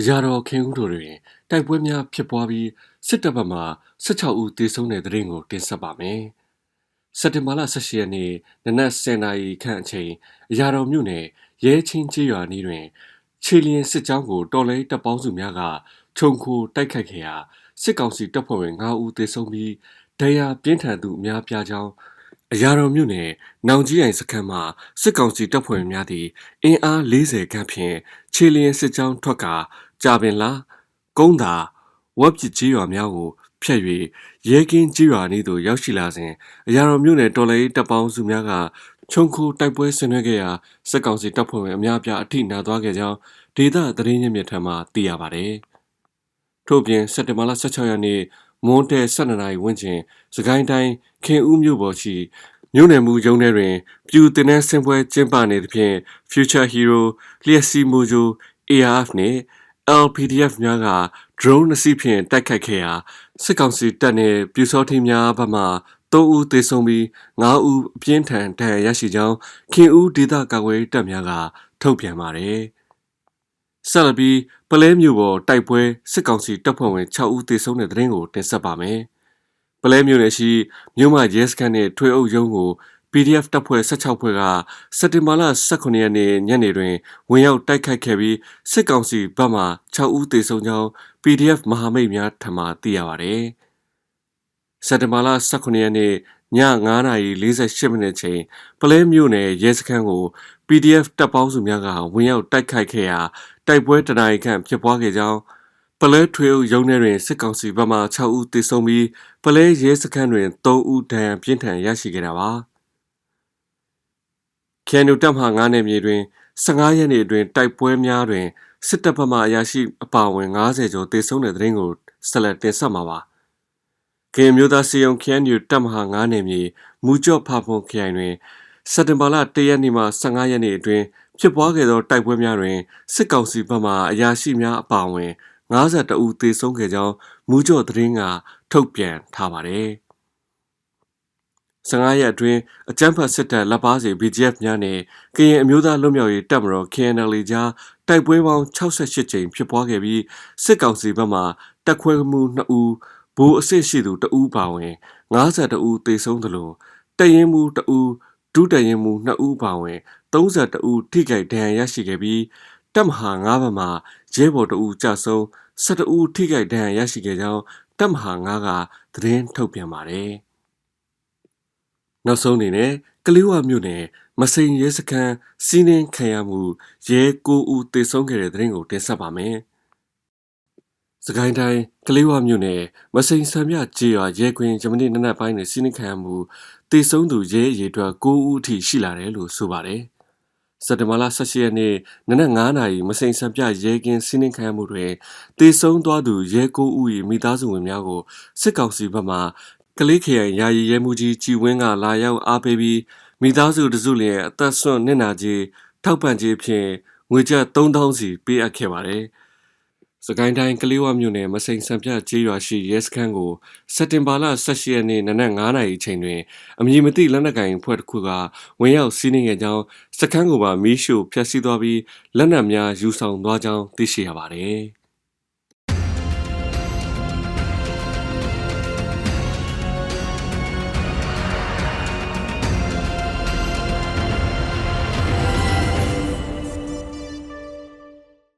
အရာတော်ခင်ဦးတို့တွင်တိုက်ပွဲများဖြစ်ပွားပြီးစစ်တပ်ဘက်မှ16ဦးသေဆုံးတဲ့တဲ့ရင်ကိုတင်ဆက်ပါမယ်။စက်တင်ဘာလ18ရက်နေ့နနက်10:00နာရီခန့်အချိန်အရာတော်မြို့နယ်ရဲချင်းချေးရွာနီးတွင်ခြေလျင်စစ်ကြောင်းကိုတော်လိုင်းတပ်ပေါင်းစုများကခြုံခိုတိုက်ခိုက်ခဲ့ရာစစ်ကောင်စီတပ်ဖွဲ့ဝင်9ဦးသေဆုံးပြီးဒဏ်ရာပြင်းထန်သူအများပြားကြောင်းအရာတော်မြို့နယ်နောင်ကြီးအိမ်စခန်းမှာစစ်ကောင်စီတပ်ဖွဲ့ဝင်များသည့်အင်အား40ခန့်ဖြင့်ခြေလျင်စစ်ကြောင်းထွက်က ကြာပင်လာကုန်းသာဝက်ပစ်ကြီးရွာများကိုဖျက်၍ရဲကင်းကြီးရွာနေသို့ရောက်ရှိလာစဉ်အရာတော်မြို့နယ်တော်လေးတပ်ပေါင်းစုများကခြုံခိုတိုက်ပွဲဆင်နွှဲခဲ့ရာစစ်ကောင်စီတပ်ဖွဲ့ဝင်အများပြားအထိနာသွားခဲ့ကြောင်းဒေသသတင်းရင်းမြစ်ထံမှသိရပါဗျ။ထို့ပြင်စက်တင်ဘာလ16ရက်နေ့မွန်းတဲ12နာရီဝန်းကျင်စကိုင်းတိုင်းခင်ဦးမြို့ပေါ်ရှိမြို့နယ်မှုရုံးထဲတွင် ပြူတင်တဲ့ဆင်ပွဲကျင်းပနေသဖြင့် Future Hero လျက်စီမိုဂျို ARF နှင့် LPDF များက drone နှစ်စီးဖြင့်တိုက်ခတ်ခဲ့ရာစစ်ကောင်စီတပ်နှင့်ပြူစောထင်းများဘက်မှ3ဦးသေဆုံးပြီး9ဦးအပြင်းထန်ဒဏ်ရာရရှိကြောင်းခင်ဦးဒေသကာကွယ်တပ်များကထုတ်ပြန်ပါတယ်။ဆက်လက်ပြီးပလဲမျိုးပေါ်တိုက်ပွဲစစ်ကောင်စီတပ်ဖွဲ့ဝင်6ဦးသေဆုံးတဲ့တဲ့ရင်ကိုတင်ဆက်ပါမယ်။ပလဲမျိုးနယ်ရှိမြို့မရဲစခန်းနဲ့ထွေအုပ်ရုံးကို PDF တပ်ဖွဲ့16ဖွဲ့ကစက်တင်ဘာလ18ရက်နေ့ညနေတွင်ဝင်ရောက်တိုက်ခိုက်ခဲ့ပြီးစစ်ကောင်စီဘက်မှ6ဦးသေဆုံးကြောင်း PDF မဟာမိတ်များထံမှသိရပါဗျ။စက်တင်ဘာလ18ရက်နေ့ည9:48မိနစ်ချိန်ပလဲမြို့နယ်ရဲစခန်းကို PDF တပ်ပေါင်းစုများကဝင်ရောက်တိုက်ခိုက်ခဲ့ရာတိုက်ပွဲတနိုင်ခန့်ဖြစ်ပွားခဲ့ကြောင်းပလဲထွေရုံးထဲတွင်စစ်ကောင်စီဘက်မှ6ဦးသေဆုံးပြီးပလဲရဲစခန်းတွင်3ဦးဒဏ်ရာပြင်းထန်ရရှိခဲ့တာပါ။ ခန်နူတပ်မှ9နယ်မြေတွင်15ရက်နေ့အတွင်းတိုက်ပွဲများတွင်စစ်တပ်ဘက်မှအရာရှိအပါအဝင်90ကျော်သေဆုံးတဲ့တဲ့ရင်ကိုဆက်လက်တင်ဆက်မှာပါ။ကင်မျိုးသားစီယုံခန်နူတပ်မဟာ9နယ်မြေမူကြော့ဖာဖွန်ခရိုင်တွင်စက်တင်ဘာလ1ရက်နေ့မှ15ရက်နေ့အတွင်းဖြစ်ပွားခဲ့သောတိုက်ပွဲများတွင်စစ်ကောင်စီဘက်မှအရာရှိများအပါအဝင်52ဦးသေဆုံးခဲ့ကြောင်းမူကြော့သတင်းကထုတ်ပြန်ထားပါတယ်။ 15ရက်အတွင်းအကြမ်းဖက်စစ်တပ်လက်ပါစီ BGF များနဲ့ကရင်အမျိုးသားလွတ်မြောက်ရေးတပ်မတော် KNL ကြားတိုက်ပွဲပေါင်း68ကြိမ်ဖြစ်ပွားခဲ့ပြီးစစ်ကောင်စီဘက်မှတပ်ခွဲမှု2ဦးဗိုလ်အဆင့်ရှိသူ2ဦးပါဝင်52ဦးသေဆုံးသလိုတရင်မှု2ဦးဒုတရင်မှု2ဦးပါဝင်32ဦးထိခိုက်ဒဏ်ရာရရှိခဲ့ပြီးတပ်မဟာ9ဘက်မှရဲဘော်2ဦးကြဆုံး12ဦးထိခိုက်ဒဏ်ရာရရှိခဲ့ကြောင်းတပ်မဟာ9ကသတင်းထုတ်ပြန်ပါတယ် နောက်ဆုံးအနေနဲ့ကလေးဝမြို့နယ်မစိန်ရဲစခန်းစီးနှင်းခံရမှုရဲ9ဦးသေဆုံးခဲ့တဲ့တဲ့ရင်ကိုတင်ဆက်ပါမယ်။စကိုင်းတိုင်းကလေးဝမြို့နယ်မစိန်ဆံမြကြေးရွာရဲခွင်ဂျမနီနနက်ပိုင်းတွင်စီးနှင်းခံရမှုသေဆုံးသူရဲအရေအတွက်9ဦးအထိရှိလာတယ်လို့ဆိုပါတယ်။စက်တဘာလ18ရက်နေ့နနက်9နာရီမစိန်ဆံပြရဲကင်းစီးနှင်းခံရမှုတွင်သေဆုံးသွားသူရဲ9ဦး၏မိသားစုဝင်များကိုစစ်ကောင်စီဘက်မှ ကလေးခရိုင်ယာယီရဲမှုကြီးကြည်ဝင်းကလာရောက်အားပေးပြီးမိသားစုတစုလျက်အသက်ဆွန့်နစ်နာကြီးထောက်ပံ့ခြင်းဖြင့်ငွေကျပ်3000စီပေးအပ်ခဲ့ပါတယ်။စကိုင်းတိုင်းကလေးဝမြို့နယ်မစိန်စံပြကျေးရွာရှိရဲစခန်းကိုစက်တင်ဘာလ18ရက်နေ့နနက်9:00နာရီချိန်တွင်အမည်မသိလက်နက်ကိုင်အဖွဲ့တစ်ခုကဝင်ရောက်စီးနင်းခဲ့ကြောင်းစခန်းကိုပါမီးရှို့ဖျက်ဆီးသွားပြီးလက်နက်များယူဆောင်သွားကြောင်းသိရှိရပါတယ်။